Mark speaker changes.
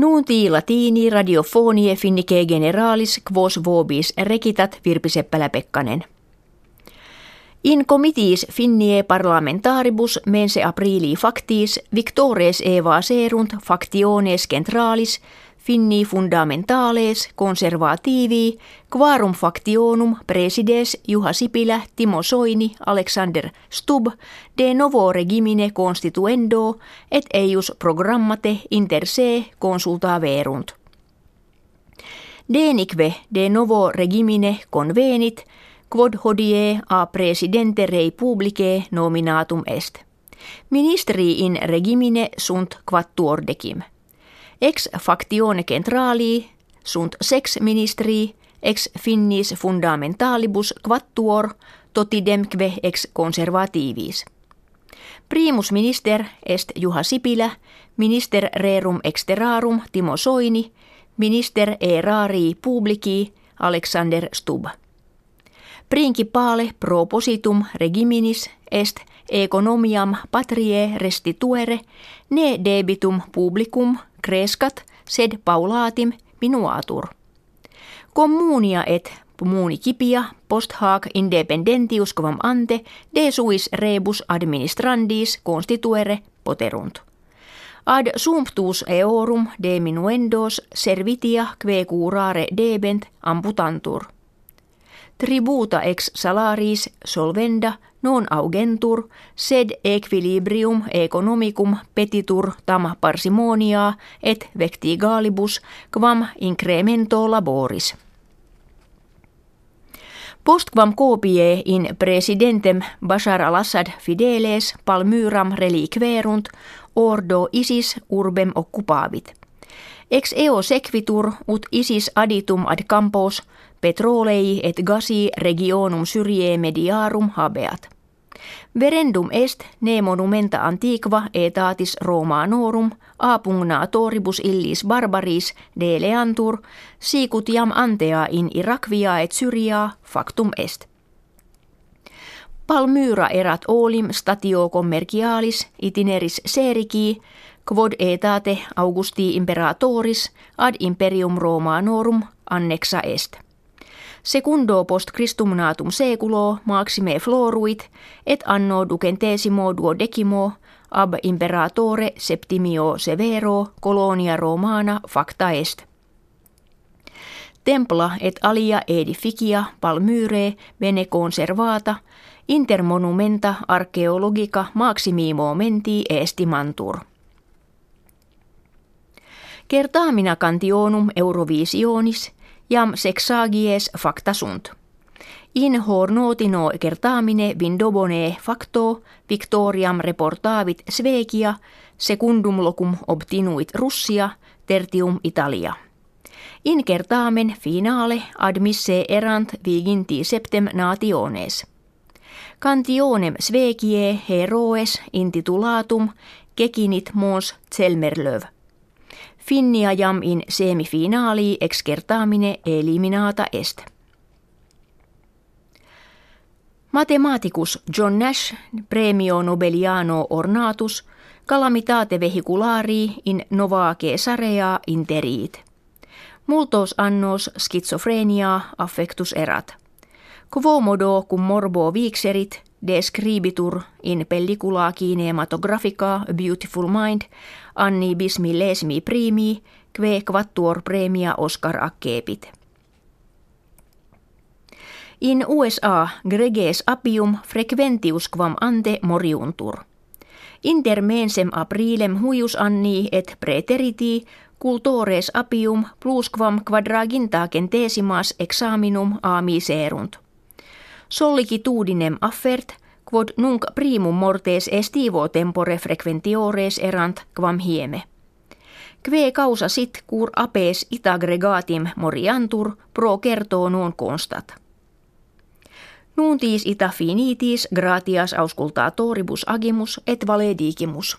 Speaker 1: Nuunti latini radiofonie finnike generalis quos vobis rekitat Virpi Seppälä-Pekkanen. In comitiis finnie parlamentaribus mense aprili factis victores eva serunt factiones centralis finni fundamentales conservativi quarum factionum presides Juha Sipilä, Timo Soini, Alexander Stubb de novo regimine constituendo et eius programmate inter se verunt. Denique de novo regimine convenit quod hodie a presidente rei publicae nominatum est. Ministri in regimine sunt quattuor decim ex factione centrali sunt sex ministri ex finnis fundamentalibus quattuor totidemque ex conservativis. Primus minister est Juha Sipilä, minister rerum exterarum Timo Soini, minister erari publici Alexander Stubb. Principale propositum regiminis est economiam patrie restituere ne debitum publicum crescat sed paulatim minuatur. Communia et municipia post hac independentius quam ante de suis rebus administrandis constituere poterunt. Ad sumptus eorum de minuendos servitia que curare debent amputantur – tributa ex salaris solvenda non augentur, sed equilibrium economicum petitur tam parsimonia et vectigalibus quam incremento laboris. Postquam copie in presidentem Bashar al-Assad fideles palmyram reliquerunt ordo isis urbem occupavit. Ex eo sequitur ut isis aditum ad campos petrolei et gasi regionum syrie mediarum habeat. Verendum est ne monumenta antiqua etatis Romanorum a pugnatoribus illis barbaris deleantur sicut jam antea in Irakvia et Syria factum est. Palmyra erat olim statio commercialis itineris seriki quod etate Augusti imperatoris ad imperium Romanorum annexa est. Secundo post Christum natum seculo maxime floruit et anno ducentesimo duodecimo ab imperatore septimio severo colonia romana facta est. Templa et alia edificia palmyre bene conservata inter monumenta archeologica maximi momenti estimantur. Kertaamina cantionum Eurovisionis jam sexagies facta sunt. In hor notino kertaamine vindobone facto victoriam reportavit Svegia, secundum locum obtinuit Russia, tertium Italia. In kertaamen finale admisse erant viginti septem nationes. Cantionem Svegie heroes intitulatum kekinit mons Zelmerlöv. Finnia jam in semifinaali excertamine eliminata est. Mathematicus John Nash premio Nobeliano ornatus calamitate vehiculari in nova Caesarea interiit. Multos annos schizophrenia affectus erat. Quo modo cum morbo vixerit describitur in pellicula cinematographica Beautiful Mind Anni bismi lesmi primi, kve quattuor premia Oscar accepit. In USA greges apium frequentius quam ante moriuntur. Inter mensem aprilem huius anni et preteriti cultores apium plusquam quadraginta centesimas examinum a miserunt. Sollicitudinem affert quod nunc primum mortes estivo tempore frequentiores erant quam hieme. Kve causa sit cur apes itagregatim moriantur pro kertoo non constat. Nuntis ita finitis gratias auscultatoribus agimus et valedigimus.